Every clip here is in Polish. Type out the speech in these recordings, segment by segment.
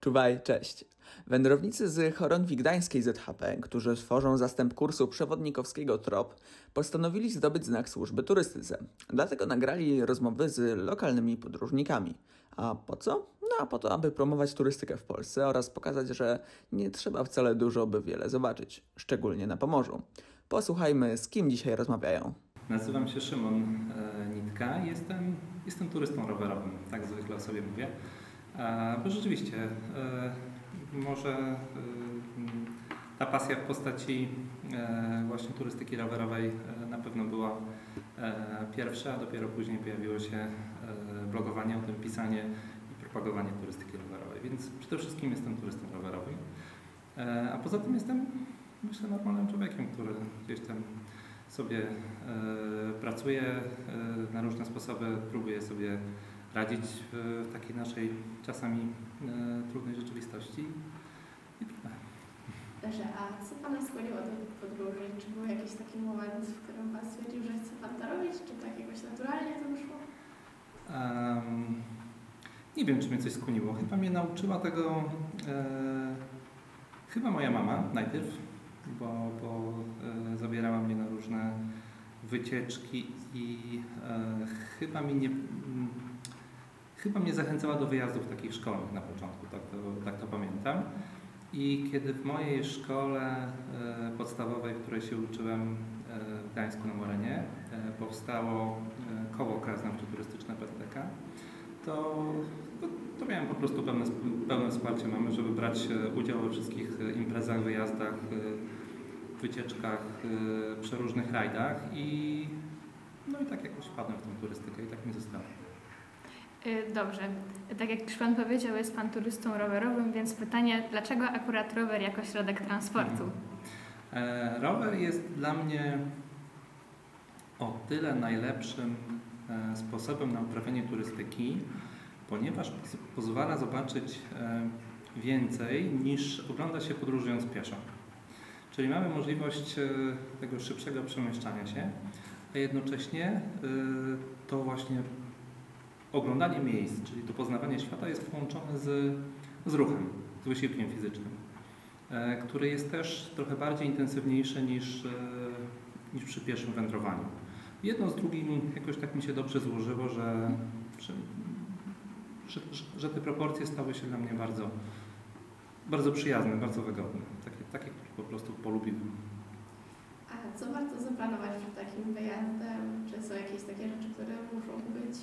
Czuwaj, cześć. Wędrownicy z Chorągwi Gdańskiej ZHP, którzy tworzą zastęp kursu przewodnikowskiego TROP, postanowili zdobyć znak służby turystyce. Dlatego nagrali rozmowy z lokalnymi podróżnikami. A po co? No a po to, aby promować turystykę w Polsce oraz pokazać, że nie trzeba wcale dużo, by wiele zobaczyć, szczególnie na Pomorzu. Posłuchajmy, z kim dzisiaj rozmawiają. Nazywam się Szymon e, Nitka. Jestem, jestem turystą rowerowym, tak zwykle o sobie mówię. Bo rzeczywiście, e, może e, ta pasja w postaci e, właśnie turystyki rowerowej na pewno była pierwsza, a dopiero później pojawiło się blogowanie o tym, pisanie i propagowanie turystyki rowerowej. Więc przede wszystkim jestem turystą rowerowym. A poza tym jestem, myślę, normalnym człowiekiem, który gdzieś tam sobie pracuje na różne sposoby, próbuje sobie radzić w, takiej naszej czasami e, trudnej rzeczywistości. I tyle. Dobrze, a co Pana skłoniło do podróży? Czy był jakiś taki moment, w którym Pan stwierdził, że chce Pan to robić? Czy tak jakoś naturalnie to wyszło? Em, nie wiem, czy mnie coś skłoniło. Chyba mnie nauczyła tego e, chyba moja mama najpierw, bo, bo e, zabierała mnie na różne wycieczki i e, chyba mi nie, mm, chyba mnie zachęcała do wyjazdów takich szkolnych na początku, tak to, tak to pamiętam. I kiedy w mojej szkole e, podstawowej, w której się uczyłem e, w Gdańsku na Morenie, e, powstało koło krajoznawczo-turystyczne PTK, to, to, miałem po prostu pełne, pełne wsparcie mamy, żeby brać udział we wszystkich imprezach, wyjazdach, wycieczkach, przeróżnych rajdach i no i tak jakoś wpadłem w tą turystykę i tak mi zostało. Y, Dobrze. Tak jak już Pan powiedział, jest Pan turystą rowerowym, więc pytanie, dlaczego akurat rower jako środek transportu? E, Rower jest dla mnie o tyle najlepszym e, sposobem na uprawianie turystyki, ponieważ poz- pozwala zobaczyć e, więcej niż ogląda się podróżując pieszo. Czyli mamy możliwość tego szybszego przemieszczania się, a jednocześnie to właśnie oglądanie miejsc, czyli to poznawanie świata jest połączone z, z ruchem, z wysiłkiem fizycznym e, który jest też trochę bardziej intensywniejszy niż, e, niż przy pierwszym wędrowaniu. Jedno z drugim jakoś tak mi się dobrze złożyło, że, że, że, że te proporcje stały się dla mnie bardzo, bardzo przyjazne, bardzo wygodne. Takie, takie które po prostu polubiłem. A co warto zaplanować przed takim wyjazdem? Czy są jakieś takie rzeczy, które muszą być,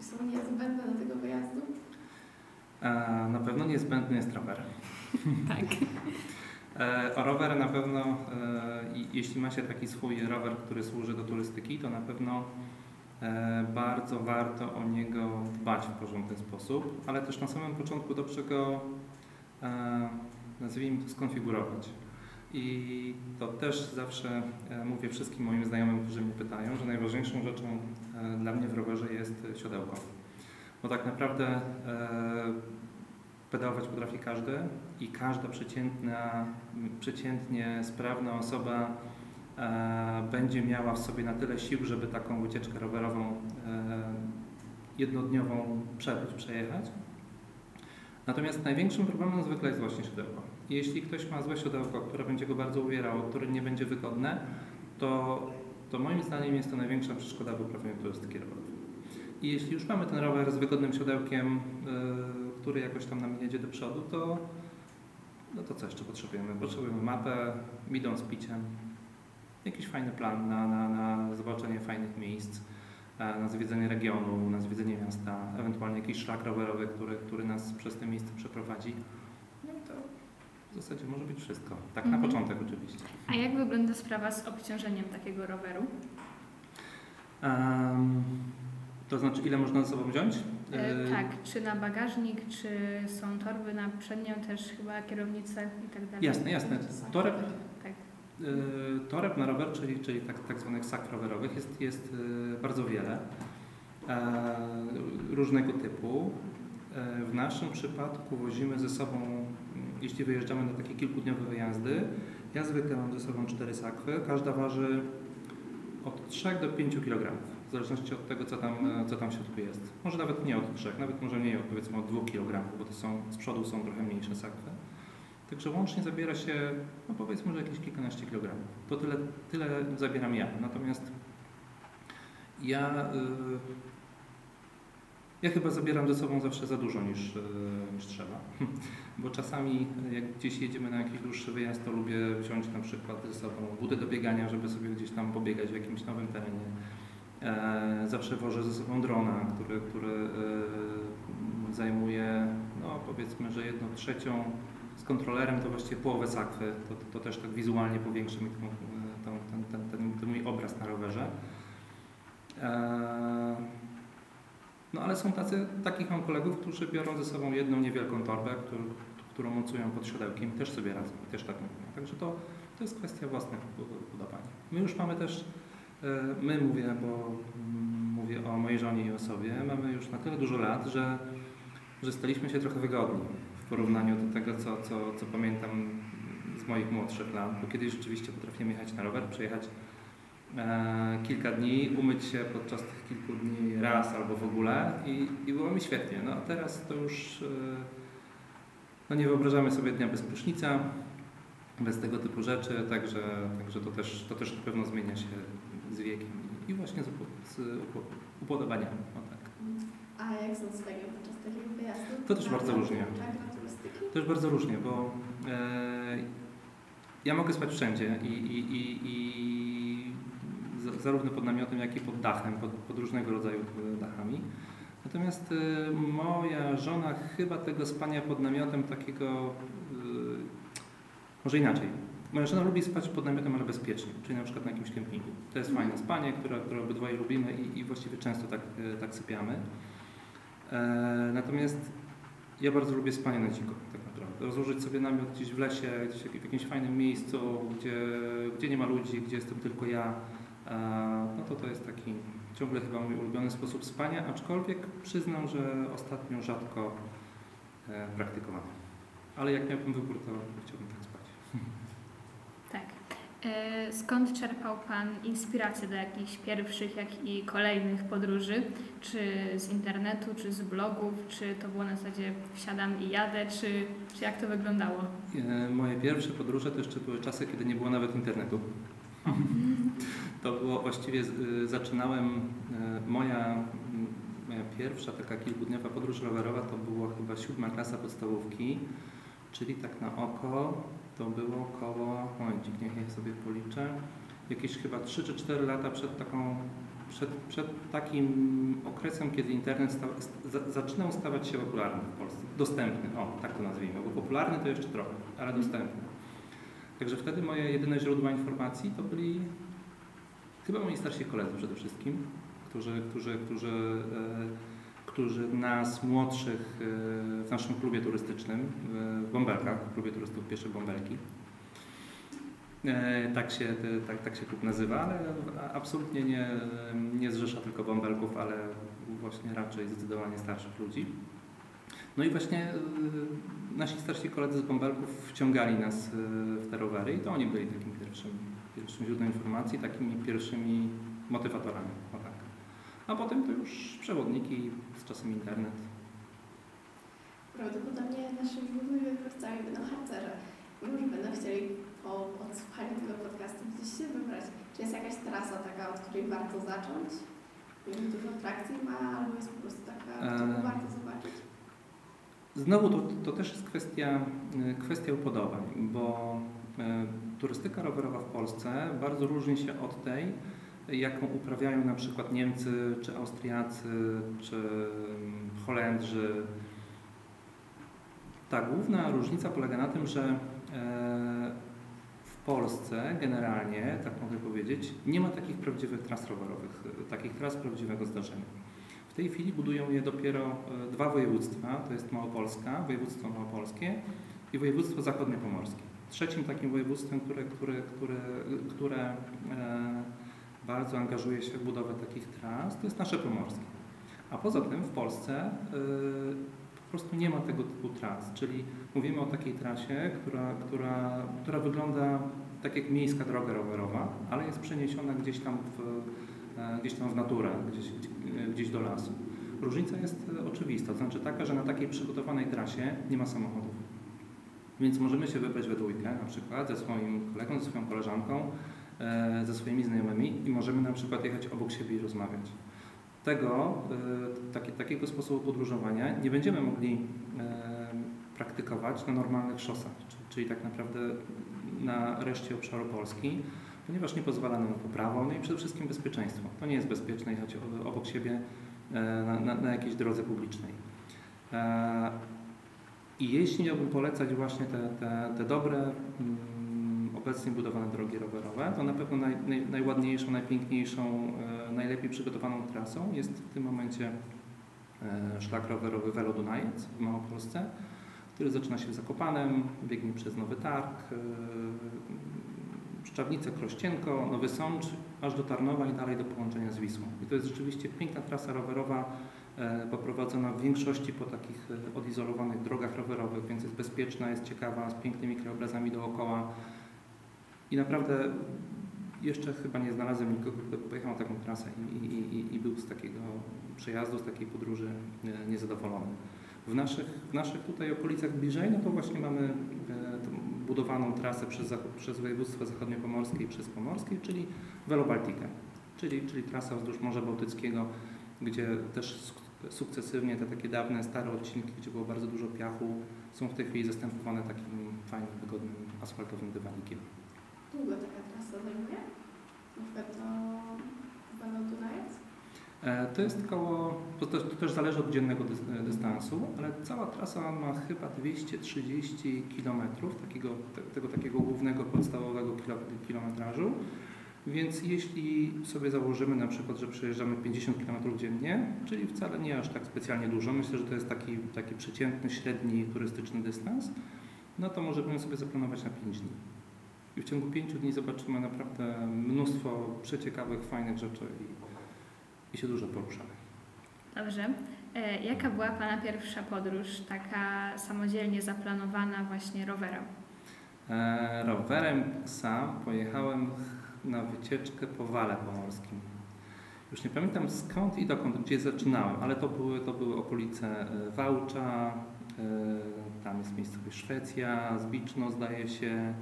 są niezbędne do tego wyjazdu? E, Na pewno niezbędny jest rower. Tak. E, O rower na pewno, e, jeśli ma się taki swój rower, który służy do turystyki, to na pewno e, bardzo warto o niego dbać w porządny sposób, ale też na samym początku dobrze go, e, nazwijmy to, skonfigurować. I to też zawsze e, mówię wszystkim moim znajomym, którzy mnie pytają, że najważniejszą rzeczą dla mnie w rowerze jest siodełko. Bo tak naprawdę e, pedałować potrafi każdy i każda przeciętna, przeciętnie sprawna osoba e, będzie miała w sobie na tyle sił, żeby taką wycieczkę rowerową e, jednodniową przebyć, przejechać. Natomiast największym problemem zwykle jest właśnie siodełko. Jeśli ktoś ma złe siodełko, które będzie go bardzo uwierało, które nie będzie wygodne, to, to moim zdaniem jest to największa przeszkoda w uprawianiu turystyki rowerowej. I jeśli już mamy ten rower z wygodnym siodełkiem, yy, który jakoś tam nam jedzie do przodu, to, no to co jeszcze potrzebujemy? Potrzebujemy mapę, midon z piciem, jakiś fajny plan na, na, na zobaczenie fajnych miejsc, e, na zwiedzenie regionu, na zwiedzenie miasta, ewentualnie jakiś szlak rowerowy, który, który nas przez te miejsce przeprowadzi. W zasadzie może być wszystko. Tak na Mhm. początek oczywiście. A jak wygląda sprawa z obciążeniem takiego roweru? Em, to znaczy, ile można ze sobą wziąć? E, E, tak, czy na bagażnik, czy są torby na przednią też chyba kierownicę i tak dalej? Jasne, jasne. Toreb, Tak. y, toreb na rower, czyli, czyli tak, tak zwanych sak rowerowych jest, jest y, bardzo wiele. E, różnego typu. E, w naszym przypadku wozimy ze sobą, jeśli wyjeżdżamy na takie kilkudniowe wyjazdy, ja zwykle mam ze sobą cztery sakwy. Każda waży od 3 do 5 kg, w zależności od tego, co tam, e, co tam w środku jest. Może nawet nie od 3, nawet może mniej, powiedzmy od 2 kg, bo to są, z przodu są trochę mniejsze sakwy. Także łącznie zabiera się, no powiedzmy, że jakieś kilkanaście kilogramów. To tyle, tyle zabieram ja. Natomiast ja, y, ja chyba zabieram ze sobą zawsze za dużo niż, y, niż trzeba. Bo czasami jak gdzieś jedziemy na jakiś dłuższy wyjazd, to lubię wziąć na przykład ze sobą buty do biegania, żeby sobie gdzieś tam pobiegać w jakimś nowym terenie. E, zawsze wożę ze sobą drona, który, który e, zajmuje, no powiedzmy, że jedną trzecią z kontrolerem to właściwie połowę sakwy. To, to, to też tak wizualnie powiększy mi ten, ten, ten, ten mój obraz na rowerze. E, no ale są tacy, takich mam kolegów, którzy biorą ze sobą jedną niewielką torbę, którą, którą mocują pod siodełkiem też sobie radzą, też tak mówią. Także to, to jest kwestia własnych udawania. My już mamy też, e, my mówię, bo mm, mówię o mojej żonie i o sobie, mamy już na tyle dużo lat, że, że staliśmy się trochę wygodni w porównaniu do tego, co, co, co pamiętam z moich młodszych lat, bo kiedyś rzeczywiście potrafiłem jechać na rower, przejechać kilka dni, umyć się podczas tych kilku dni raz albo w ogóle i, i było mi świetnie. No a teraz to już e, no nie wyobrażamy sobie dnia bez prysznica, bez tego typu rzeczy, także, także to, też, to też na pewno zmienia się z wiekiem i właśnie z, z. No tak. A jak są swoje podczas takiego wyjazdu? To też bardzo różnie. Tak, na turystyki? Też bardzo różnie, bo e, ja mogę spać wszędzie i, i, i, i z- zarówno pod namiotem, jak i pod dachem, pod, pod różnego rodzaju e, dachami. Natomiast e, moja żona chyba tego spania pod namiotem takiego, e, może inaczej. Moja żona lubi spać pod namiotem, ale bezpiecznie, czyli na przykład na jakimś kempingu. To jest fajne spanie, które, które obydwoje lubimy i, i właściwie często tak, tak sypiamy. E, natomiast ja bardzo lubię spanie na dziko, tak naprawdę. Rozłożyć sobie namiot gdzieś w lesie, gdzieś w jakimś fajnym miejscu, gdzie, gdzie nie ma ludzi, gdzie jestem tylko ja. No to to jest taki ciągle chyba mój ulubiony sposób spania, aczkolwiek przyznam, że ostatnio rzadko e, praktykowany. Ale jak miałbym wybór, to chciałbym tak spać. Tak. E, Skąd czerpał Pan inspirację do jakichś pierwszych, jak i kolejnych podróży? Czy z internetu, czy z blogów, czy to było na zasadzie wsiadam i jadę, czy, czy jak to wyglądało? E, Moje pierwsze podróże to jeszcze były czasy, kiedy nie było nawet internetu. To było właściwie, y, zaczynałem, e, moja, moja pierwsza taka kilkudniowa podróż rowerowa to była chyba siódma klasa podstawówki, czyli tak na oko to było około, momencik, niech ja sobie policzę, jakieś chyba 3 czy 4 lata przed taką, przed, przed takim okresem, kiedy internet stał, za, zaczynał stawać się popularny w Polsce, dostępny, o tak to nazwijmy, bo popularny to jeszcze trochę, ale dostępny. Także wtedy moje jedyne źródła informacji to byli chyba moi starsi koledzy przede wszystkim, którzy, którzy, którzy, e, którzy nas młodszych e, w naszym klubie turystycznym w Bąbelkach, w klubie turystów Piesze Bąbelki, e, tak się, tak, tak się klub nazywa, ale absolutnie nie, nie zrzesza tylko bąbelków, ale właśnie raczej zdecydowanie starszych ludzi. No i właśnie y, nasi starsi koledzy z bąbelków wciągali nas y, w te rowery i to oni byli takim pierwszym, pierwszym źródłem informacji, takimi pierwszymi motywatorami. O tak. A potem to już przewodniki, z czasem internet. Prawdopodobnie naszymi głównymi wyborcami będą harcerze. Mimo, że będą chcieli po odsłuchaniu tego podcastu gdzieś się wybrać. Czy jest jakaś trasa taka, od której warto zacząć? Dużo atrakcji ma, albo jest po prostu taka, którą Eee. warto zobaczyć? Znowu to, to też jest kwestia, y, kwestia upodobań, bo y, turystyka rowerowa w Polsce bardzo różni się od tej, jaką uprawiają na przykład Niemcy, czy Austriacy, czy mm, Holendrzy. Ta główna różnica polega na tym, że e, w Polsce generalnie, tak mogę powiedzieć, nie ma takich prawdziwych tras rowerowych, takich tras prawdziwego zdarzenia. W tej chwili budują je dopiero e, dwa województwa, to jest Małopolska, województwo małopolskie i województwo zachodniopomorskie. Trzecim takim województwem, które, które, które, które e, bardzo angażuje się w budowę takich tras, to jest nasze pomorskie. A poza tym w Polsce e, po prostu nie ma tego typu tras, czyli mówimy o takiej trasie, która, która, która wygląda tak jak miejska droga rowerowa, ale jest przeniesiona gdzieś tam w, gdzieś tam w naturę, gdzieś, gdzie- gdzieś do lasu. Różnica jest e, oczywista, to znaczy taka, że na takiej przygotowanej trasie nie ma samochodów. Więc możemy się wybrać we dwójkę, na przykład ze swoim kolegą, ze swoją koleżanką, e, ze swoimi znajomymi i możemy na przykład jechać obok siebie i rozmawiać. Tego, e, taki, takiego sposobu podróżowania nie będziemy mogli e, praktykować na normalnych szosach, czy- czyli tak naprawdę na reszcie obszaru Polski, ponieważ nie pozwala nam na poprawę, no i przede wszystkim bezpieczeństwo. To nie jest bezpieczne jechać obok siebie e, na, na, na jakiejś drodze publicznej. E, I jeśli miałbym polecać właśnie te, te, te dobre, mm, obecnie budowane drogi rowerowe, to na pewno naj, naj, najładniejszą, najpiękniejszą, e, najlepiej przygotowaną trasą jest w tym momencie szlak rowerowy Velo Dunajec w Małopolsce, który zaczyna się w Zakopanem, biegnie przez Nowy Targ, e, Szczawnicę, Krościenko, Nowy Sącz, aż do Tarnowa i dalej do połączenia z Wisłą. I to jest rzeczywiście piękna trasa rowerowa, e, poprowadzona w większości po takich e, odizolowanych drogach rowerowych, więc jest bezpieczna, jest ciekawa, z pięknymi krajobrazami dookoła. I naprawdę jeszcze chyba nie znalazłem nikogo, kto pojechał na taką trasę i, i, i, był z takiego przejazdu, z takiej podróży e, niezadowolony. W naszych, w naszych tutaj okolicach bliżej, no to właśnie mamy budowaną trasę przez, przez województwo zachodniopomorskie i przez pomorskie, czyli Velo Baltica, czyli, czyli trasa wzdłuż Morza Bałtyckiego, gdzie też suk- sukcesywnie te takie dawne, stare odcinki, gdzie było bardzo dużo piachu, są w tej chwili zastępowane takim fajnym, wygodnym, asfaltowym dywanikiem. Długo taka trasa zajmuje? Na przykład do Velo Dunajec? E, To jest koło, to też, to też zależy od dziennego dys- dystansu, ale cała trasa ma chyba 230 km takiego, te, tego takiego głównego, podstawowego kilo, kilometrażu. Więc jeśli sobie założymy na przykład, że przejeżdżamy 50 km dziennie, czyli wcale nie aż tak specjalnie dużo, myślę, że to jest taki, taki przeciętny, średni turystyczny dystans, no to możemy sobie zaplanować na 5 dni. I w ciągu 5 dni zobaczymy naprawdę mnóstwo przeciekawych, fajnych rzeczy i się dużo poruszamy. Dobrze. E, Jaka była Pana pierwsza podróż, taka samodzielnie zaplanowana właśnie rowerem? E, rowerem sam pojechałem na wycieczkę po Wale Pomorskim. Już nie pamiętam skąd i dokąd, gdzie zaczynałem, ale to były, to były okolice e, Wałcza, e, tam jest miejscowość Szwecja, Zbiczno zdaje się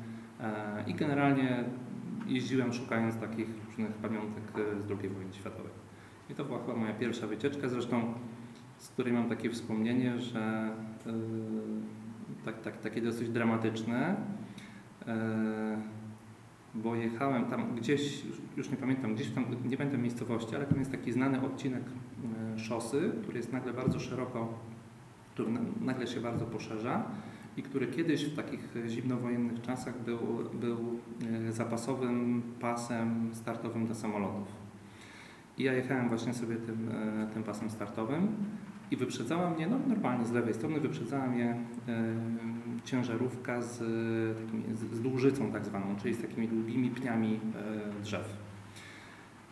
i generalnie jeździłem szukając takich różnych pamiątek z II wojny światowej. I to była chyba moja pierwsza wycieczka, zresztą z której mam takie wspomnienie, że e, tak, tak, takie dosyć dramatyczne, e, bo jechałem tam gdzieś, już- nie pamiętam, gdzieś tam, nie pamiętam miejscowości, ale tam jest taki znany odcinek e, szosy, który jest nagle bardzo szeroko, który na- nagle się bardzo poszerza i który kiedyś w takich zimnowojennych czasach był, był zapasowym pasem startowym dla samolotów. I ja jechałem właśnie sobie tym, e, tym pasem startowym i wyprzedzała mnie, no normalnie z lewej strony wyprzedzała mnie e, ciężarówka z, e, takimi, z, z dłużycą tak zwaną, czyli z takimi długimi pniami e, drzew.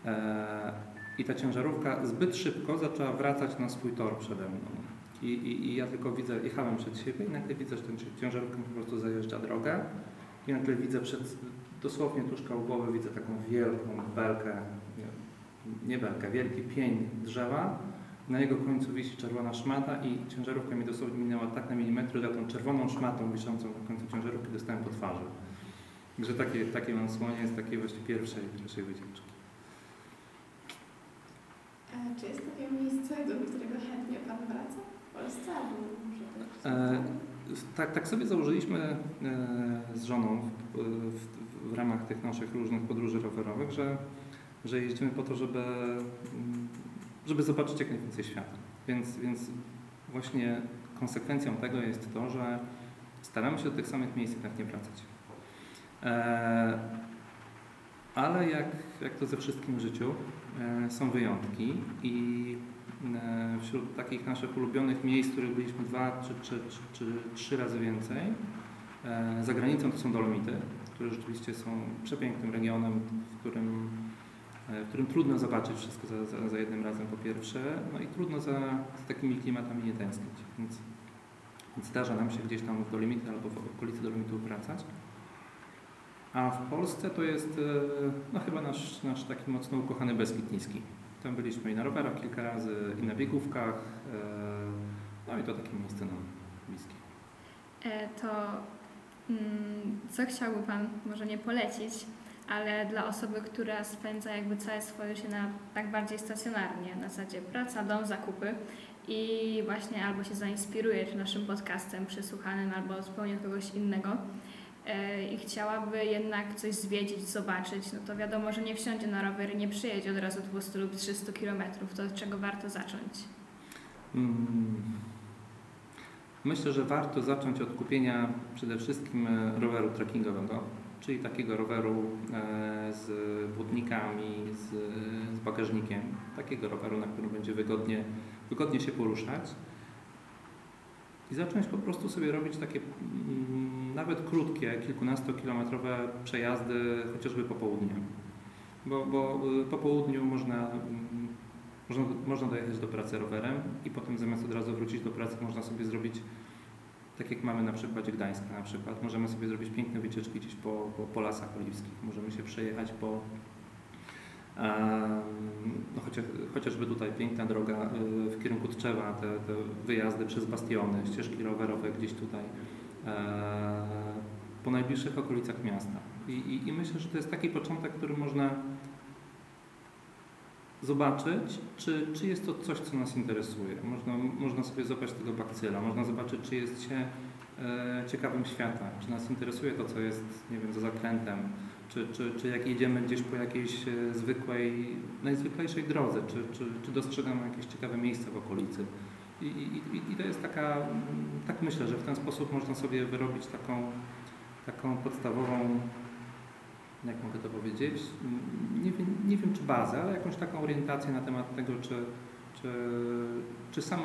E, I ta ciężarówka zbyt szybko zaczęła wracać na swój tor przede mną. I, i, I ja tylko widzę, jechałem przed siebie i nagle widzę, że ten ci- ciężarówka po prostu zajeżdża drogę i nagle widzę przed, dosłownie tuż koło głowy widzę taką wielką belkę, nie, belkę, wielki pień drzewa. Na jego końcu wisi czerwona szmata i ciężarówka mi dosłownie minęła tak na milimetry, że tą czerwoną szmatą wiszącą na końcu ciężarówki dostałem po twarzy. Także takie, takie mam słonie z takiej właśnie pierwszej, pierwszej wycieczki. E, czy jest takie miejsce, do którego chętnie Pan wraca? W Polsce albo może E, Tak, tak sobie założyliśmy e, z żoną w, w, w ramach tych naszych różnych podróży rowerowych, że, że jeździmy po to, żeby, mm, żeby zobaczyć jak najwięcej świata. Więc, więc właśnie konsekwencją tego jest to, że staramy się do tych samych miejsc jednak nie wracać. E, ale jak, jak to ze wszystkim w życiu, e, są wyjątki i e, wśród takich naszych ulubionych miejsc, w których byliśmy dwa czy, czy, czy, czy trzy razy więcej, za granicą to są Dolomity, które rzeczywiście są przepięknym regionem, w którym, w którym trudno zobaczyć wszystko za, za, za jednym razem po pierwsze, no i trudno za, za takimi klimatami nie tęsknić. Więc, więc zdarza nam się gdzieś tam w Dolomity albo w okolicy Dolomitów wracać. A w Polsce to jest e, no, chyba nasz, nasz taki mocno ukochany Beskid Niski. Tam byliśmy i na rowerach kilka razy, i na biegówkach. e, No i to takie miejsce nam bliskie. E, To mm, co chciałby Pan może nie polecić, ale dla osoby, która spędza jakby całe swoje życie na, tak bardziej stacjonarnie, na zasadzie praca, dom, zakupy i właśnie albo się zainspiruje czy naszym podcastem przesłuchanym, albo zupełnie kogoś innego e, i chciałaby jednak coś zwiedzić, zobaczyć, no to wiadomo, że nie wsiądzie na rower i nie przyjedzie od razu 200 lub 300 kilometrów, to od czego warto zacząć? Mm. Myślę, że warto zacząć od kupienia przede wszystkim e, roweru trekkingowego, czyli takiego roweru e, z wódnikami, z, z bagażnikiem, takiego roweru, na którym będzie wygodnie, wygodnie się poruszać. I zacząć po prostu sobie robić takie mm, nawet krótkie, kilkunastokilometrowe przejazdy, chociażby po południu. Bo, bo y, po południu można, mm, można, można dojechać do pracy rowerem i potem zamiast od razu wrócić do pracy, można sobie zrobić, tak jak mamy na przykładzie Gdańska na przykład, możemy sobie zrobić piękne wycieczki gdzieś po, po, po lasach oliwskich. Możemy się przejechać po, no chociaż, chociażby tutaj piękna droga y, w kierunku Tczewa, te, te wyjazdy przez bastiony, ścieżki rowerowe gdzieś tutaj e, po najbliższych okolicach miasta. I, i, I myślę, że to jest taki początek, który można zobaczyć, czy, czy jest to coś, co nas interesuje. Można, można sobie zobaczyć tego bakcyla, można zobaczyć, czy jest się e, ciekawym świata, czy nas interesuje to, co jest, nie wiem, za zakrętem, czy, czy, czy jak jedziemy gdzieś po jakiejś e, zwykłej, najzwyklejszej drodze, czy, czy, czy dostrzegamy jakieś ciekawe miejsca w okolicy. I, i, i- to jest taka, tak myślę, że w ten sposób można sobie wyrobić taką, taką podstawową, jak mogę to powiedzieć, nie wiem, nie wiem czy bazę, ale jakąś taką orientację na temat tego, czy, czy, czy, sami,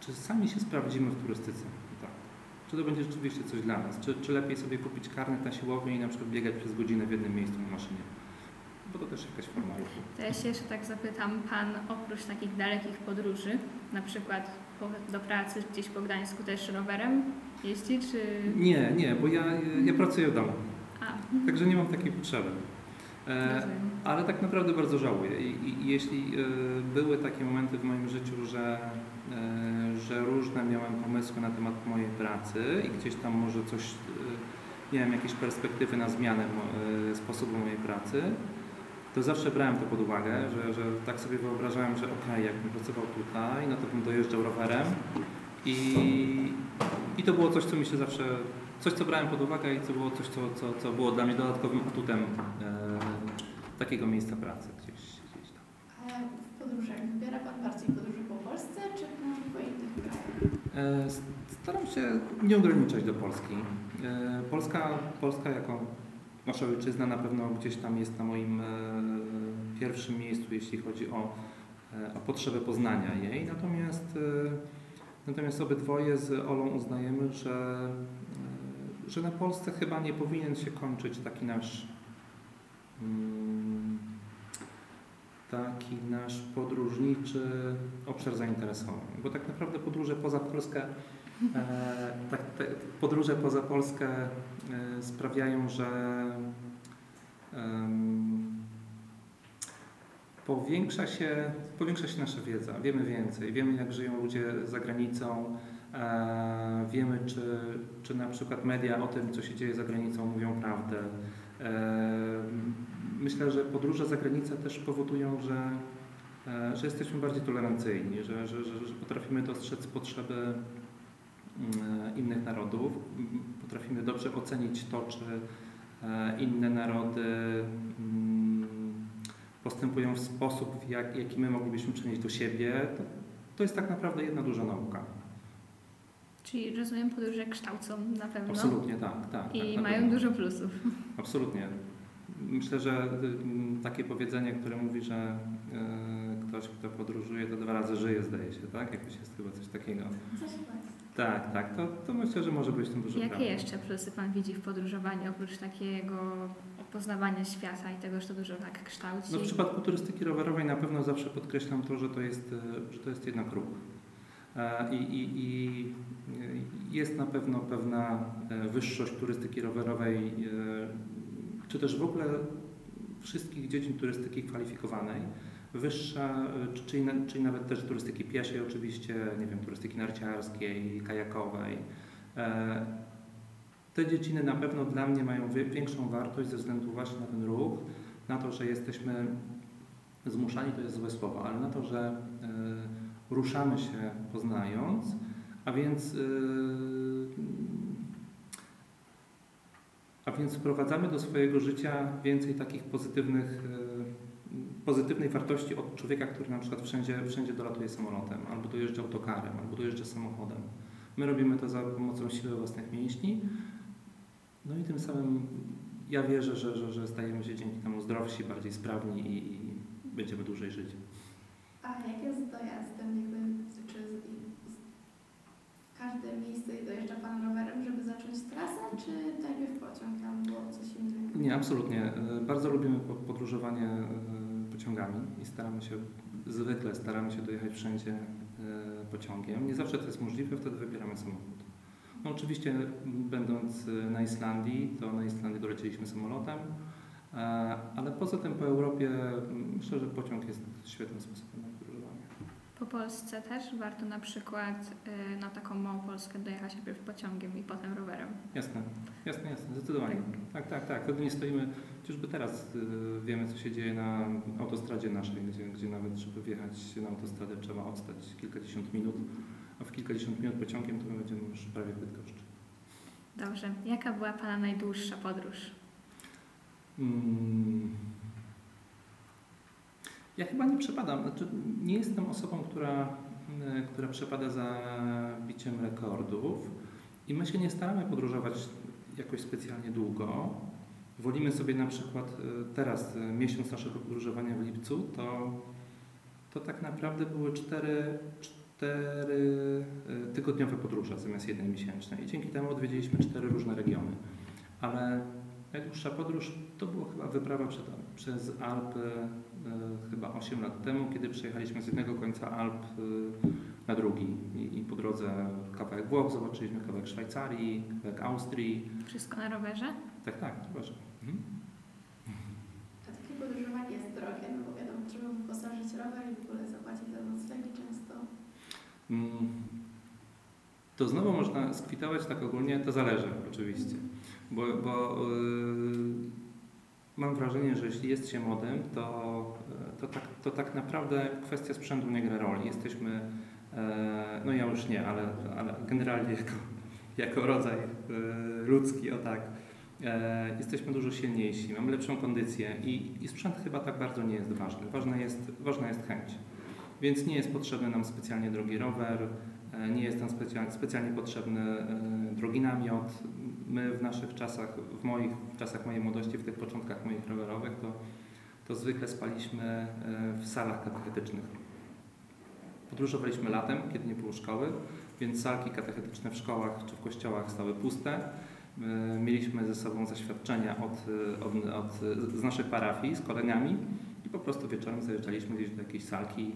czy sami się sprawdzimy w turystyce. Tak. Czy to będzie rzeczywiście coś dla nas? Czy, czy lepiej sobie kupić karnet na siłownię i na przykład biegać przez godzinę w jednym miejscu na maszynie? Bo to też jakaś forma ruchu. To ja się jeszcze tak zapytam, Pan oprócz takich dalekich podróży, na przykład do pracy gdzieś po Gdańsku też rowerem jeździ, czy... Nie, nie, bo ja, ja pracuję w domu, także nie mam takiej potrzeby. E, ale tak naprawdę bardzo żałuję. I, jeśli e, były takie momenty w moim życiu, że, e, że różne miałem pomysły na temat mojej pracy i gdzieś tam może coś, miałem jakieś perspektywy na zmianę sposobu mojej pracy, to zawsze brałem to pod uwagę, że, że tak sobie wyobrażałem, że okej, jakbym pracował tutaj, no to bym dojeżdżał rowerem i, i to było coś, co mi się zawsze, coś co brałem pod uwagę i co było coś, co, co, co było dla mnie dodatkowym atutem e, takiego miejsca pracy gdzieś, gdzieś tam. A w podróżach wybiera Pan bardziej podróże po Polsce, czy może po innych krajach? E, Staram się nie ograniczać do Polski. E, Polska, Polska jako nasza ojczyzna na pewno gdzieś tam jest na moim e, pierwszym miejscu, jeśli chodzi o, e, o potrzebę poznania jej. Natomiast, e, natomiast obydwoje z Olą uznajemy, że, e, że na Polsce chyba nie powinien się kończyć taki nasz mm, taki nasz podróżniczy obszar zainteresowań. Bo tak naprawdę podróże poza Polskę, e, tak, podróże poza Polskę e, sprawiają, że powiększa, się, powiększa się nasza wiedza. Wiemy więcej, wiemy jak żyją ludzie za granicą, wiemy czy, czy na przykład media o tym, co się dzieje za granicą mówią prawdę. E, Myślę, że podróże za granicę też powodują, że, e, że jesteśmy bardziej tolerancyjni, że, że, że, potrafimy dostrzec potrzeby mm, innych narodów, potrafimy dobrze ocenić to, czy e, inne narody mm, postępują w sposób, w jak, jaki my moglibyśmy przenieść do siebie. To, to jest tak naprawdę jedna duża nauka. Czyli rozumiem, podróże kształcą na pewno Absolutnie tak. tak i tak, mają pewno. dużo plusów. Absolutnie. Myślę, że y, takie powiedzenie, które mówi, że y, ktoś, kto podróżuje, to dwa razy żyje, zdaje się, tak? Jakoś jest chyba coś takiego. Coś tak. Tak, tak, to, to myślę, że może być tym dużo Jakie jeszcze plusy Pan widzi w podróżowaniu, oprócz takiego poznawania świata i tego, że to dużo tak kształci? No w przypadku turystyki rowerowej na pewno zawsze podkreślam to, że to jest, y, że to jest jednak ruch. E, I, i, i, jest na pewno pewna e, wyższość turystyki rowerowej, e, czy też w ogóle wszystkich dziedzin turystyki kwalifikowanej. Wyższa, czyli, czyli nawet też turystyki pieszej oczywiście, nie wiem, turystyki narciarskiej, kajakowej. Te dziedziny na pewno dla mnie mają większą wartość ze względu właśnie na ten ruch, na to, że jesteśmy zmuszani, to jest złe słowo, ale na to, że ruszamy się poznając, a więc, yy, a więc wprowadzamy do swojego życia więcej takich pozytywnych, yy, pozytywnej wartości od człowieka, który na przykład wszędzie, wszędzie dolatuje samolotem, albo dojeżdża autokarem, albo dojeżdża samochodem. My robimy to za pomocą siły własnych mięśni, no i tym samym ja wierzę, że, że, że stajemy się dzięki temu zdrowsi, bardziej sprawni i, i będziemy dłużej żyć. A jak jest z dojazdem? Jakby, czy w każde miejsce dojeżdża Pan rowerem, żeby zacząć trasę, czy najpierw pociąg? Tam było coś innego? Nie, absolutnie. E, bardzo lubimy podróżowanie e, pociągami i staramy się, zwykle staramy się dojechać wszędzie e, pociągiem. Nie zawsze to jest możliwe, wtedy wybieramy samochód. No oczywiście będąc na Islandii, to na Islandii dolecieliśmy samolotem, ale poza tym po Europie myślę, że pociąg jest świetnym sposobem po Polsce też warto na przykład y, na taką małą Polskę dojechać najpierw pociągiem i potem rowerem. Jasne, jasne, jasne, zdecydowanie. Tak, tak, tak. Wtedy nie stoimy, chociażby teraz y, wiemy, co się dzieje na autostradzie naszej, gdzie, gdzie nawet, żeby wjechać na autostradę trzeba odstać kilkadziesiąt minut, a w kilkadziesiąt minut pociągiem to my będziemy już prawie w Bydgoszczy. Dobrze. Jaka była Pana najdłuższa podróż? Hmm. Ja chyba nie przepadam, znaczy nie jestem osobą, która, e, która przepada za biciem rekordów i my się nie staramy podróżować jakoś specjalnie długo. Wolimy sobie na przykład e, teraz, e, miesiąc naszego podróżowania w lipcu, to, to tak naprawdę były cztery, cztery tygodniowe podróże zamiast jednej miesięcznej i dzięki temu odwiedziliśmy cztery różne regiony. Ale najdłuższa podróż to była chyba wyprawa przed, przez Alpy E, chyba 8 lat temu, kiedy przejechaliśmy z jednego końca Alp e, na drugi i, i po drodze kawałek Włoch zobaczyliśmy, kawałek Szwajcarii, kawałek Austrii. Wszystko na rowerze? Tak, tak, na rowerze. Mhm. A takie podróżowanie jest drogie, no bo wiadomo, trzeba wyposażyć rower i w ogóle zapłacić za noclegi często. Mm. To znowu można skwitować tak ogólnie, to zależy oczywiście, bo, bo yy, mam wrażenie, że jeśli jest się młodym, to, to, tak, to tak naprawdę kwestia sprzętu nie gra roli. Jesteśmy, e, no ja już nie, ale, ale generalnie jako, jako rodzaj e, ludzki, o tak, e, jesteśmy dużo silniejsi, mamy lepszą kondycję i, i sprzęt chyba tak bardzo nie jest ważny. Ważna jest, ważna jest chęć. Więc nie jest potrzebny nam specjalnie drogi rower, nie jest nam specjalnie, specjalnie potrzebny drogi namiot, my w naszych czasach, w moich w czasach mojej młodości, w tych początkach moich rowerowych, to, to zwykle spaliśmy e, w salach katechetycznych. Podróżowaliśmy latem, kiedy nie było szkoły, więc salki katechetyczne w szkołach czy w kościołach stały puste. E, mieliśmy ze sobą zaświadczenia od, e, od, od, z naszych parafii, z kolegami po prostu wieczorem zajeżdżaliśmy gdzieś do jakiejś salki.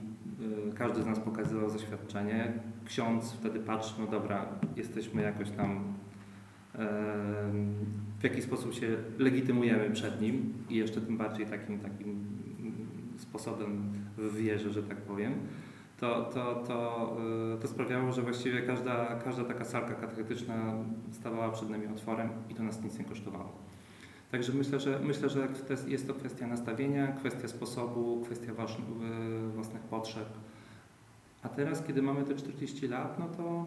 Każdy z nas pokazywał zaświadczenie. Ksiądz wtedy patrzył, no dobra, jesteśmy jakoś tam w jaki sposób się legitymujemy przed nim i jeszcze tym bardziej takim, takim sposobem w wierze, że tak powiem, to, to, to, e, to sprawiało, że właściwie każda, każda taka salka katechetyczna stawała przed nami otworem i to nas nic nie kosztowało. Także myślę, że myślę, że jest to kwestia nastawienia, kwestia sposobu, kwestia własnych potrzeb. A teraz, kiedy mamy te 40 lat, no to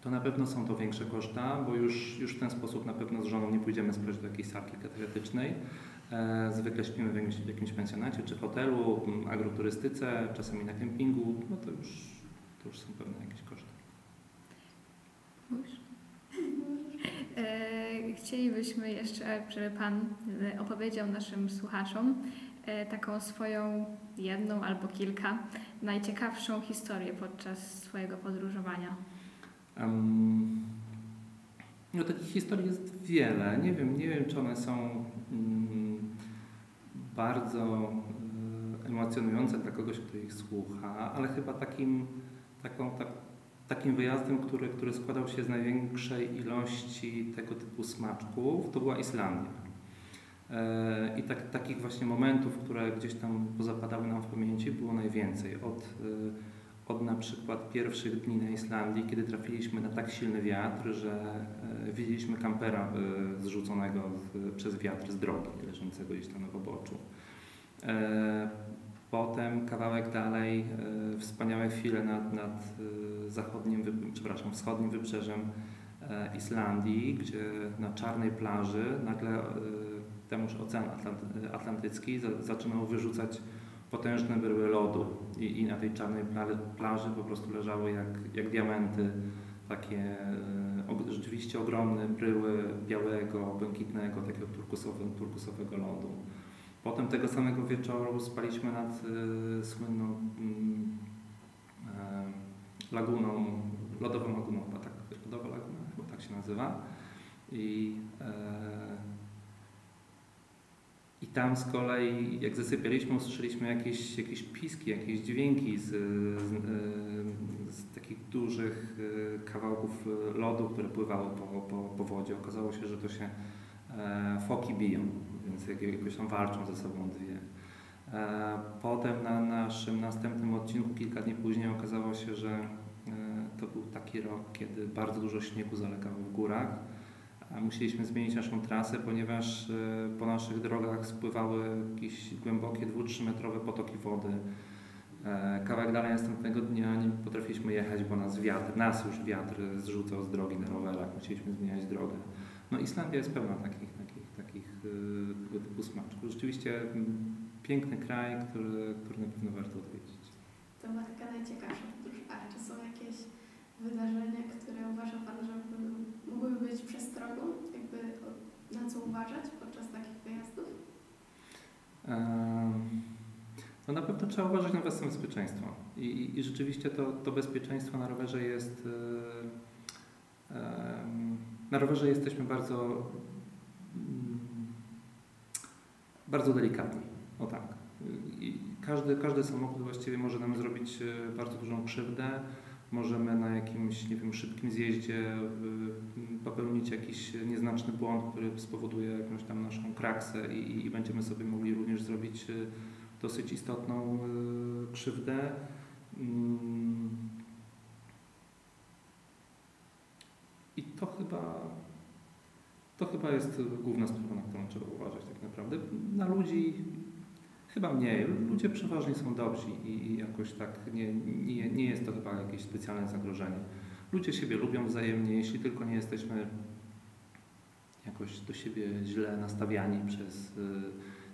to na pewno są to większe koszta, bo już, już w ten sposób na pewno z żoną nie pójdziemy spać do jakiejś salki katechetycznej. E, zwykle śpimy w jakimś, w jakimś pensjonacie czy hotelu, agroturystyce, czasami na kempingu, no to już, to już są pewne jakieś koszty. E, chcielibyśmy jeszcze, żeby Pan opowiedział naszym słuchaczom e, taką swoją jedną albo kilka najciekawszą historię podczas swojego podróżowania. Um, no takich historii jest wiele. Nie wiem, nie wiem czy one są um, bardzo y, emocjonujące dla kogoś, kto ich słucha, ale chyba takim, taką, tak, takim wyjazdem, który, który składał się z największej ilości tego typu smaczków, to była Islandia. E, I tak, takich właśnie momentów, które gdzieś tam pozapadały nam w pamięci, było najwięcej. Od, e, od na przykład pierwszych dni na Islandii, kiedy trafiliśmy na tak silny wiatr, że e, widzieliśmy kampera zrzuconego przez wiatr z drogi, leżącego gdzieś tam na poboczu. Potem kawałek dalej, wspaniałe chwile nad, nad zachodnim, przepraszam, wschodnim wybrzeżem Islandii, gdzie na czarnej plaży nagle temuż Ocean Atlantycki zaczynał wyrzucać potężne bryły lodu i, i na tej czarnej plaży po prostu leżały jak, jak diamenty takie e, rzeczywiście ogromne bryły białego, błękitnego, takiego turkusowego, turkusowego lodu. Potem tego samego wieczoru spaliśmy nad y, słynną y, laguną, lodową laguną, chyba tak, lodowa laguna, chyba tak się nazywa. I y, i tam z kolei, jak zasypialiśmy, usłyszeliśmy jakieś, jakieś piski, jakieś dźwięki z, z, z takich dużych e, kawałków lodu, które pływały po, po, po wodzie. Okazało się, że to się foki biją, więc jakoś tam walczą ze sobą dwie. E, potem na naszym następnym odcinku, kilka dni później, okazało się, że to był taki rok, kiedy bardzo dużo śniegu zalegało w górach musieliśmy zmienić naszą trasę, ponieważ e, po naszych drogach spływały jakieś głębokie 2-3 metrowe potoki wody. E, kawałek dalej następnego dnia nie potrafiliśmy jechać, bo nas wiatr, nas już wiatr zrzucał z drogi na rowerach, musieliśmy zmieniać drogę. No Islandia jest pełna takich, takich, takich e, tego typu smaczków. Rzeczywiście piękny kraj, który, który na pewno warto odwiedzić. To była taka najciekawsza podróż. A czy są jakieś wydarzenia, które uważa Pan, że mogłyby być przestrogą, jakby na co uważać podczas takich wyjazdów? No na pewno trzeba uważać na własne bezpieczeństwo. I, i, rzeczywiście to, to bezpieczeństwo na rowerze jest. Na rowerze jesteśmy bardzo, mm, bardzo delikatni. O tak. I każdy, każdy samochód właściwie może nam zrobić e, bardzo dużą krzywdę możemy na jakimś, nie wiem, szybkim zjeździe popełnić jakiś nieznaczny błąd, który spowoduje jakąś tam naszą kraksę i, i będziemy sobie mogli również zrobić e, dosyć istotną e, krzywdę. Mm. I to chyba, to chyba jest główna sprawa, na którą trzeba uważać tak naprawdę. Na ludzi Chyba mniej. Ludzie przeważnie są dobrzy i, jakoś tak nie, nie, nie jest to chyba jakieś specjalne zagrożenie. Ludzie siebie lubią wzajemnie, jeśli tylko nie jesteśmy jakoś do siebie źle nastawiani przez, y,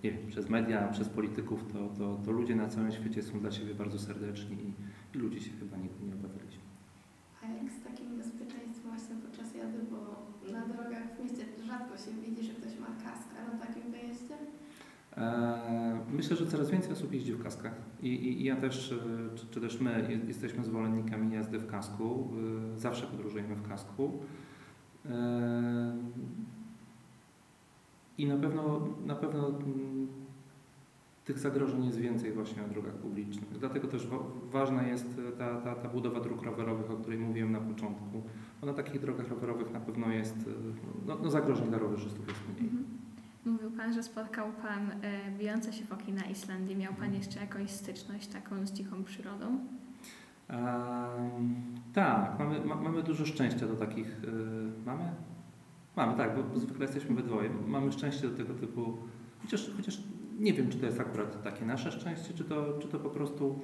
nie wiem, przez media, przez polityków, to, to, to ludzie na całym świecie są dla siebie bardzo serdeczni i, i ludzie się chyba nigdy nie obawialiśmy. A jak z takim bezpieczeństwem właśnie podczas jazdy, bo na drogach w mieście rzadko się widzi, że ktoś ma kask, a na takim wyjeździe? E, myślę, że coraz więcej osób jeździ w kaskach i, i, i ja też, e, czy, czy, też my jesteśmy zwolennikami jazdy w kasku. E, zawsze podróżujemy w kasku. I na pewno, na pewno mm, tych zagrożeń jest więcej właśnie na drogach publicznych. Dlatego też ważna jest ta, ta, ta budowa dróg rowerowych, o której mówiłem na początku. Bo na takich drogach rowerowych na pewno jest, no, no zagrożeń dla rowerzystów jest mniej. Mówił Pan, że spotkał Pan e, bijące się foki na Islandii. Miał Pan jeszcze jakąś styczność taką z dziką przyrodą? Um, tak, mamy, ma, mamy dużo szczęścia do takich. Yy, mamy? Mamy, tak, bo zwykle jesteśmy we dwoje. Mamy szczęście do tego typu. Chociaż, chociaż nie wiem, czy to jest akurat takie nasze szczęście, czy to, czy to po prostu,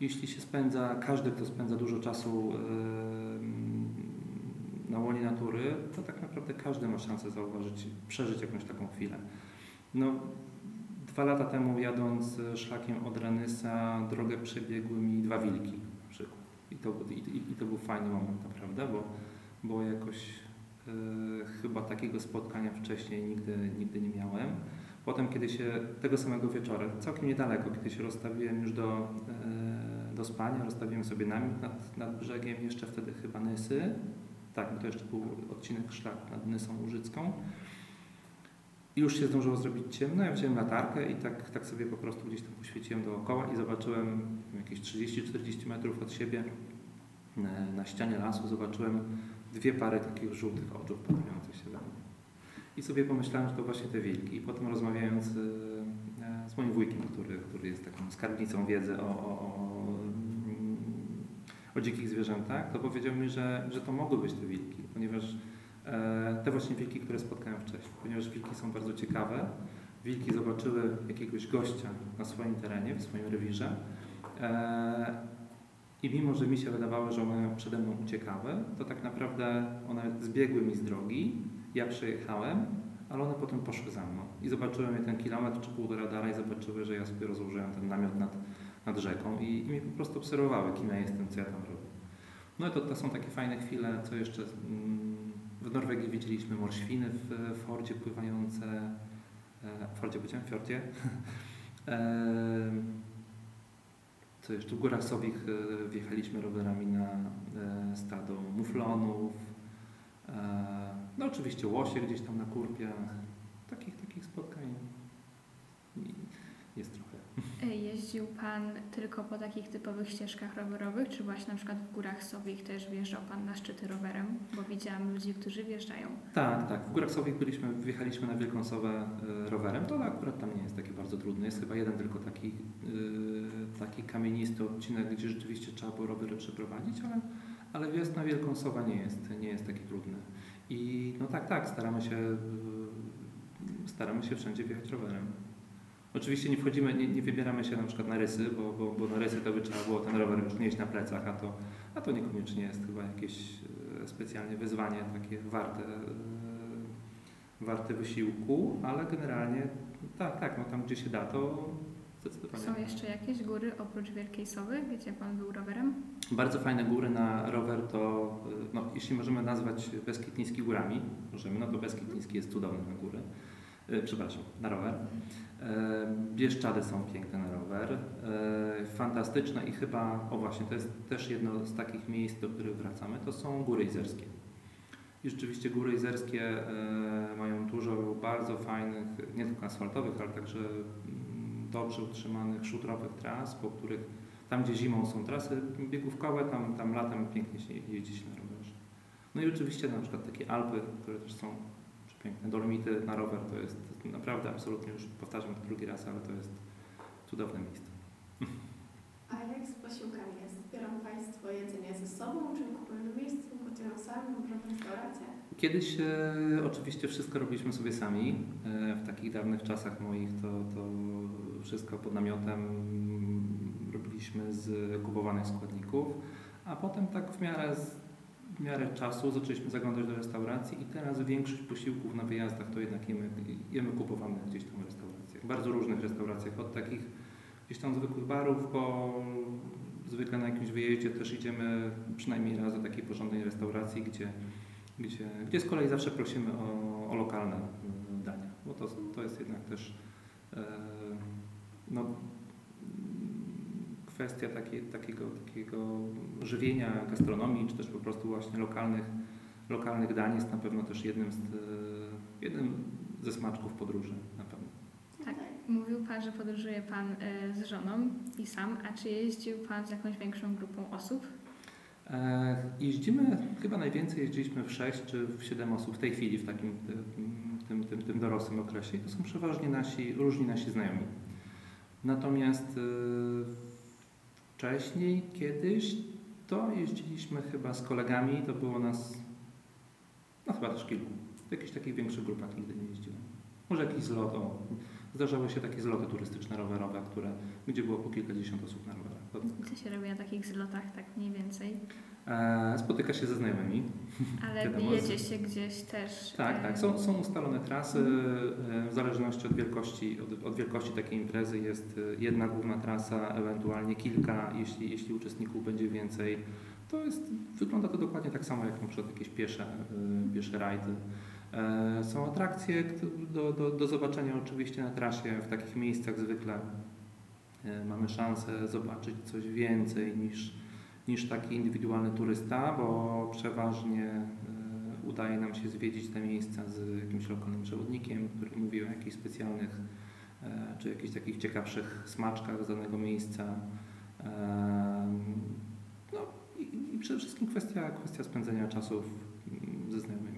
jeśli się spędza, każdy, kto spędza dużo czasu yy, na łonie natury, to tak naprawdę każdy ma szansę zauważyć, przeżyć jakąś taką chwilę. No, dwa lata temu jadąc szlakiem od Ranysa drogę przebiegły mi dwa wilki na przykład. I to, i, i to był fajny moment naprawdę, bo, bo jakoś e, chyba takiego spotkania wcześniej nigdy, nigdy nie miałem. Potem, kiedy się tego samego wieczora, całkiem niedaleko, kiedy się rozstawiłem już do, e, do spania, rozstawiłem sobie namiot nad, nad brzegiem, jeszcze wtedy chyba Nysy, tak, bo to jeszcze był odcinek szlak nad Nysą Łużycką. I już się zdążyło zrobić ciemno, ja wziąłem latarkę i tak, tak sobie po prostu gdzieś tam poświeciłem dookoła i zobaczyłem jakieś 30-40 metrów od siebie e, na ścianie lasu zobaczyłem dwie pary takich żółtych oczów patrujących się we mnie. I sobie pomyślałem, że to właśnie te wilki. I potem rozmawiając e, e, z moim wujkiem, który, który jest taką skarbnicą wiedzy o, o, o, o dzikich zwierzętach, to powiedział mi, że, że to mogły być te wilki, ponieważ e, te właśnie wilki, które spotkałem wcześniej, ponieważ wilki są bardzo ciekawe. Wilki zobaczyły jakiegoś gościa na swoim terenie, w swoim rewirze i mimo, że mi się wydawało, że one przede mną uciekały, to tak naprawdę one zbiegły mi z drogi, ja przejechałem, ale one potem poszły za mną. I zobaczyłem je ten kilometr czy półtora dalej, zobaczyły, że ja sobie rozłożyłem ten namiot nad, nad rzeką i, i mnie po prostu obserwowały, kim ja jestem, co ja tam robię. No i to, to są takie fajne chwile, co jeszcze mm, w Norwegii widzieliśmy morświny w Fordzie pływające, e, w Fordzie powiedziałem, w Fjordzie. E, co jeszcze? W Górach Sowich e, wjechaliśmy rowerami na stado muflonów. No oczywiście łosie gdzieś tam na kurpie. Takich, takich spotkań jest trochę. Jeździł Pan tylko po takich typowych ścieżkach rowerowych, czy właśnie na przykład w Górach Sowich też wjeżdżał Pan na szczyty rowerem? Bo widziałam ludzi, którzy wjeżdżają. Tak, tak. W Górach Sowich byliśmy, wjechaliśmy na Wielką Sowę rowerem. To akurat tam nie jest takie bardzo trudne. Jest chyba jeden tylko taki, taki kamienisty odcinek, gdzie rzeczywiście trzeba było rowery przeprowadzić, ale, ale wjazd na Wielką Sowę nie jest, nie jest taki trudny. I no tak, tak, staramy się, staramy się wszędzie wjechać rowerem. Oczywiście nie wchodzimy, nie, nie, wybieramy się na przykład na rysy, bo, bo, bo na rysy to by trzeba było ten rower już nieść na plecach, a to, a to niekoniecznie jest chyba jakieś e, specjalnie wyzwanie takie warte, e, warte wysiłku, ale generalnie tak, tak, no tam gdzie się da, to zdecydowanie. Są jeszcze jakieś góry oprócz Wielkiej Sowy, gdzie Pan był rowerem? Bardzo fajne góry na rower to, e, no, jeśli możemy nazwać Beskid Niski górami, możemy, no to Beskid Niski jest cudowny na góry, przepraszam, na rower. E, Bieszczady są piękne na rower, e, fantastyczne i chyba, o właśnie, to jest też jedno z takich miejsc, do których wracamy, to są Góry Izerskie. I rzeczywiście Góry Izerskie e, mają dużo bardzo fajnych, nie tylko asfaltowych, ale także mm, dobrze utrzymanych szutrowych tras, po których tam, gdzie zimą są trasy biegówkowe, tam, tam latem pięknie się jeździ się na rowerze. No i oczywiście na przykład takie Alpy, które też są piękne Dolomity na rower to jest naprawdę absolutnie, już powtarzam to drugi raz, ale to jest cudowne miejsce. A jak z posiłkami jest? Zbiorą Państwo jedzenie ze sobą, czy kupują na miejscu, gotują sami, w restauracjach? Kiedyś e, oczywiście wszystko robiliśmy sobie sami. E, w takich dawnych czasach moich to, to wszystko pod namiotem robiliśmy z kupowanych składników, a potem tak w miarę z, w miarę czasu zaczęliśmy zaglądać do restauracji i teraz większość posiłków na wyjazdach to jednak jemy, jemy kupowane gdzieś tam w restauracjach. Bardzo różnych restauracjach, od takich gdzieś tam zwykłych barów, po zwykle na jakimś wyjeździe też idziemy przynajmniej raz do takiej porządnej restauracji, gdzie, gdzie, gdzie z kolei zawsze prosimy o, o lokalne dania, bo to, to jest jednak też e, no, kwestia takie, takiego, takiego żywienia gastronomii, czy też po prostu właśnie lokalnych, lokalnych dań jest na pewno też jednym, z, e, jednym ze smaczków podróży na pewno. Tak, mówił Pan, że podróżuje Pan e, z żoną i sam, a czy jeździł Pan z jakąś większą grupą osób? E, jeździmy, chyba najwięcej jeździliśmy w 6 czy w 7 osób w tej chwili, w takim tym, tym, tym dorosłym okresie i to są przeważnie nasi, różni nasi znajomi. Natomiast Wcześniej, kiedyś, to jeździliśmy chyba z kolegami, to było nas, no chyba też kilku. W jakichś takich większych grupach nigdy nie jeździłem. Może jakiś zlot, o, zdarzały się takie zloty turystyczne, rowerowe, które, gdzie było po kilkadziesiąt osób na rowerach. Co się robi na takich zlotach, tak mniej więcej? E, spotyka się ze znajomymi. Ale jedzie się gdzieś też. Tak, tak. Są, są ustalone trasy. E, w zależności od wielkości, od, od, wielkości takiej imprezy jest e, jedna główna trasa, ewentualnie kilka, jeśli, jeśli uczestników będzie więcej. To jest, wygląda to dokładnie tak samo jak na przykład jakieś piesze, piesze rajdy. Są atrakcje do, do, do zobaczenia oczywiście na trasie. W takich miejscach zwykle mamy szansę zobaczyć coś więcej niż niż taki indywidualny turysta, bo przeważnie e, udaje nam się zwiedzić te miejsca z jakimś lokalnym przewodnikiem, który mówi o jakichś specjalnych e, czy jakichś takich ciekawszych smaczkach z danego miejsca. No i przede wszystkim kwestia, kwestia spędzenia czasu ze znajomymi.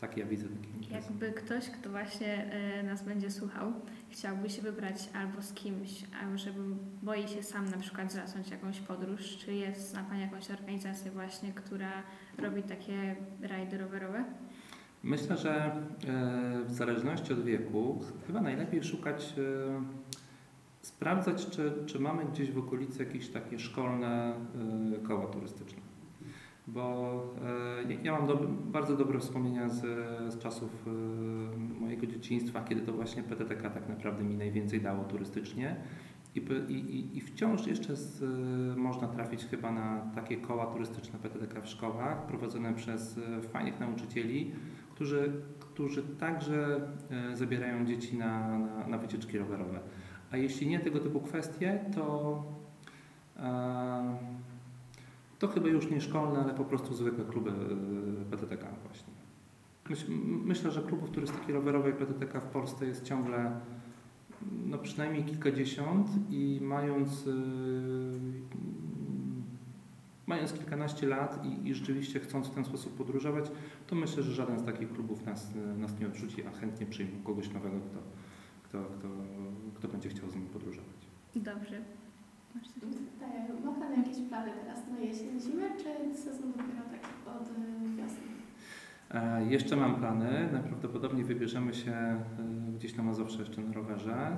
Tak, tak, tak, tak ja widzę imprezy. Jakby ktoś, kto właśnie e, nas będzie słuchał, chciałby się wybrać albo z kimś, albo żeby boi się sam na przykład zacząć jakąś podróż, czy jest na Pani jakąś organizację właśnie, która robi takie rajdy rowerowe? Myślę, że e, w zależności od wieku chyba najlepiej szukać, e, sprawdzać, czy, czy mamy gdzieś w okolicy jakieś takie szkolne koła turystyczne. Bo e, ja- mam bardzo dobre wspomnienia z, z czasów e, mojego dzieciństwa, kiedy to właśnie PTTK tak naprawdę mi najwięcej dało turystycznie. I, i, i- wciąż jeszcze z, e, można trafić chyba na takie koła turystyczne PTTK w szkołach, prowadzone przez fajnych nauczycieli, którzy, którzy także zabierają dzieci na, na, na wycieczki rowerowe. A jeśli nie tego typu kwestie, to, e, to chyba już nie szkolne, ale po prostu zwykłe kluby e, PTTK właśnie. Myślę, że klubów turystyki rowerowej PTTK w Polsce jest ciągle no przynajmniej kilkadziesiąt i mając, e, mając kilkanaście lat i, i rzeczywiście chcąc w ten sposób podróżować, to myślę, że żaden z takich klubów nas, nas nie odrzuci, a chętnie przyjmą kogoś nowego, kto, kto, kto, kto będzie chciał z nimi podróżować. Dobrze. Tak, ma Pan jakieś plany teraz na jesień, zimę, czy sezon dopiero taki od y, wiosny? E, jeszcze mam plany. Najprawdopodobniej wybierzemy się e, gdzieś na Mazowsze jeszcze na rowerze.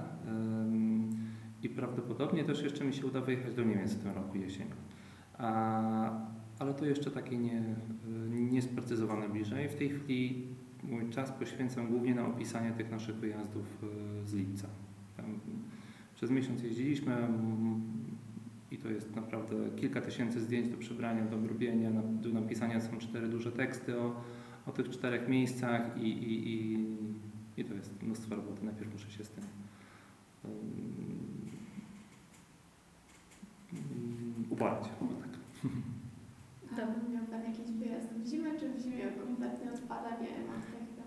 I prawdopodobnie też jeszcze mi się uda wyjechać do Niemiec w tym roku jesienią. A, ale to jeszcze takie nie, y, niesprecyzowane bliżej. W tej chwili mój czas poświęcam głównie na opisanie tych naszych wyjazdów z lipca. Przez miesiąc jeździliśmy mm, i to jest naprawdę kilka tysięcy zdjęć do przebrania, do robienia, na- do napisania są cztery duże teksty o, o tych czterech miejscach i, i, i, i to jest mnóstwo roboty. Najpierw muszę się z tym um, uporać. o tak. A miał Pan jakiś wyjazd w zimę, czy w zimie kompletnie odpada, nie ma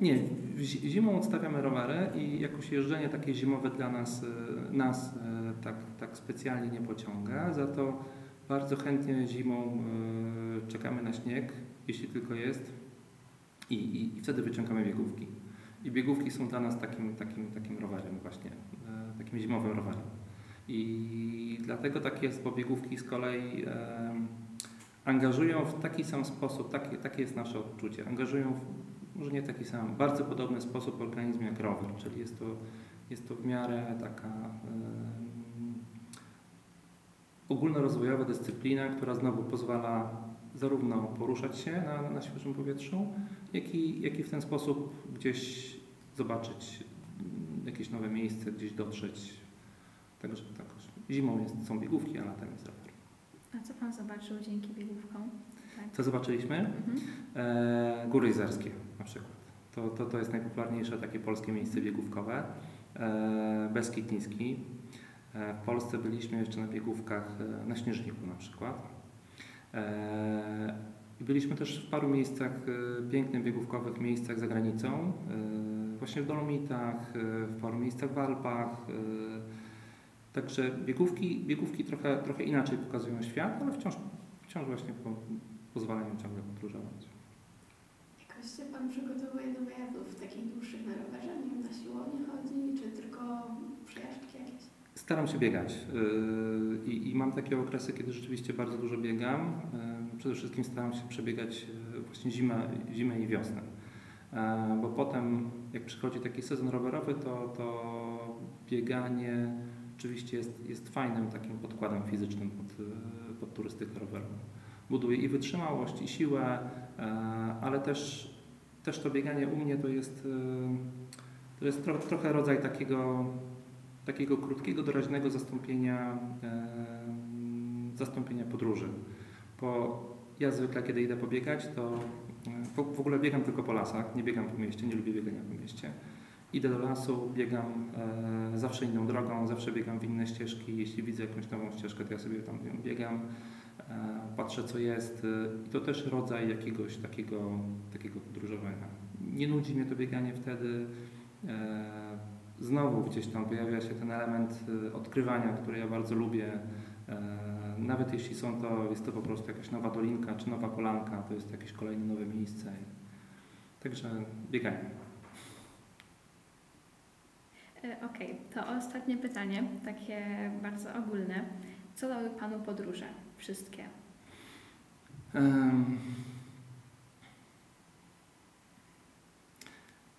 Nie, zimą odstawiamy rowery i jakoś jeżdżenie takie zimowe dla nas, e, nas e, tak, tak specjalnie nie pociąga. Za to bardzo chętnie zimą e, czekamy na śnieg, jeśli tylko jest i, i, i wtedy wyciągamy biegówki. I biegówki są dla nas takim, takim, takim rowerem właśnie, takim zimowym rowerem. I dlatego tak jest, bo biegówki z kolei angażują w taki sam sposób, takie, takie jest nasze odczucie, angażują w, może nie taki sam, bardzo podobny sposób organizm jak rower, czyli jest to, jest to w miarę taka ogólnorozwojowa dyscyplina, która znowu pozwala zarówno poruszać się na, na świeżym powietrzu, jak i, jak i w ten sposób gdzieś zobaczyć mm, jakieś nowe miejsce, gdzieś dotrzeć. Także tak, zimą jest, są biegówki, a latem jest rower. A co Pan zobaczył dzięki biegówkom? Tak. Co zobaczyliśmy? Mhm. E, Góry Izerskie na przykład. To, to, to jest najpopularniejsze takie polskie miejsce biegówkowe. E, Beskid Niski. E, w Polsce byliśmy jeszcze na biegówkach e, na Śnieżniku na przykład. Byliśmy też w paru miejscach, pięknych biegówkowych miejscach za granicą. Właśnie w Dolomitach, w paru miejscach w Alpach. Także biegówki, biegówki trochę, trochę inaczej pokazują świat, ale wciąż, wciąż właśnie po, pozwalają ciągle podróżować. Się Pan przygotowuje do wyjazdów takich dłuższych na rowerze? Nie wiem, na siłownię chodzi, czy tylko przejażdżki jakieś? Staram się biegać yy, i, i mam takie okresy, kiedy rzeczywiście bardzo dużo biegam. Yy, Przede wszystkim staram się przebiegać yy, właśnie zimę, zimę i wiosnę. Bo potem, jak przychodzi taki sezon rowerowy, to, to bieganie oczywiście jest, jest fajnym takim podkładem fizycznym pod, pod turystykę rowerową. Buduje i wytrzymałość, i siłę, ale też, też to bieganie u mnie to jest, yy, to jest tro, trochę rodzaj takiego takiego krótkiego, doraźnego zastąpienia, e, zastąpienia podróży. Bo ja zwykle, kiedy idę pobiegać, to e, w, ogóle biegam tylko po lasach, nie biegam po mieście, nie lubię biegania po mieście. Idę do lasu, biegam e, zawsze inną drogą, zawsze biegam w inne ścieżki. Jeśli widzę jakąś nową ścieżkę, to ja sobie tam biegam, patrzę co jest. e, I to też rodzaj jakiegoś takiego, takiego podróżowania. Nie nudzi mnie to bieganie wtedy. E, znowu gdzieś tam pojawia się ten element odkrywania, który ja bardzo lubię, Nawet jeśli są to, jest to po prostu jakaś nowa dolinka czy nowa kolanka, to jest jakieś kolejne nowe miejsce. Także biegajmy. Okej, okay. to ostatnie pytanie, takie bardzo ogólne. Co dały Panu podróże? Wszystkie. Um,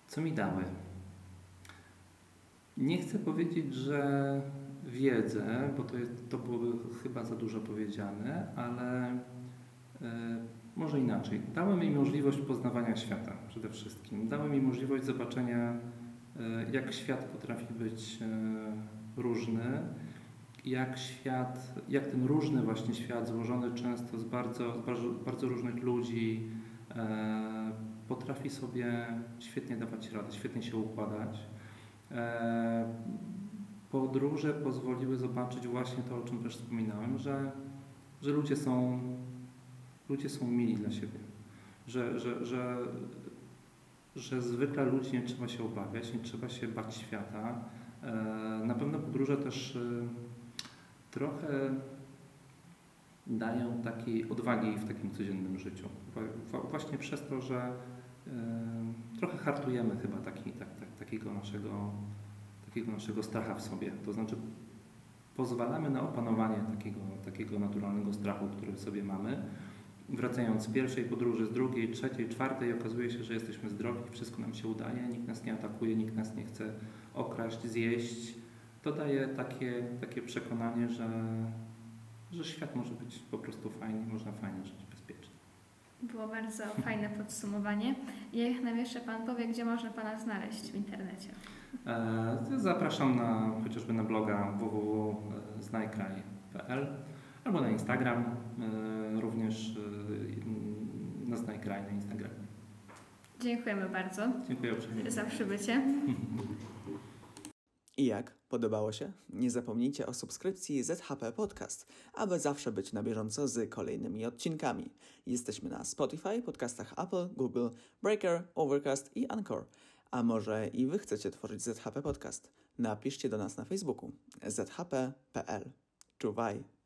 co mi dały? Nie chcę powiedzieć, że wiedzę, bo to, jest, to byłoby chyba za dużo powiedziane, ale e, może inaczej. Dały mi możliwość poznawania świata przede wszystkim. Dały mi możliwość zobaczenia, e, jak świat potrafi być e, różny, jak świat, jak ten różny właśnie świat, złożony często z bardzo, bardzo, bardzo różnych ludzi, e, potrafi sobie świetnie dawać radę, świetnie się układać. E, podróże pozwoliły zobaczyć właśnie to, o czym też wspominałem, że, że ludzie, są, ludzie są mili dla siebie. Że, że, że, że zwykle ludzi nie trzeba się obawiać, nie trzeba się bać świata. E, na pewno podróże też e, trochę dają takiej odwagi w takim codziennym życiu. Właśnie przez to, że trochę hartujemy chyba taki, tak, tak, takiego, naszego, takiego naszego stracha w sobie. To znaczy pozwalamy na opanowanie takiego, takiego naturalnego strachu, który w sobie mamy. Wracając z pierwszej podróży, z drugiej, trzeciej, czwartej, okazuje się, że jesteśmy zdrowi, wszystko nam się udaje, nikt nas nie atakuje, nikt nas nie chce okraść, zjeść. To daje takie, takie przekonanie, że, że świat może być po prostu fajny, można fajnie żyć. Było bardzo fajne podsumowanie. Jak nam jeszcze Pan powie, gdzie można Pana znaleźć w internecie? E, zapraszam na, chociażby na bloga www.znajkraj.pl albo na Instagram, e, również e, na Znajkraj na Instagramie. Dziękujemy bardzo. Dziękuję uprzejmie. Za przybycie. I jak? Podobało się? Nie zapomnijcie o subskrypcji ZHP Podcast, aby zawsze być na bieżąco z kolejnymi odcinkami. Jesteśmy na Spotify, podcastach Apple, Google, Breaker, Overcast i Anchor. A może i Wy chcecie tworzyć ZHP Podcast? Napiszcie do nas na Facebooku zhp.pl. Czuwaj!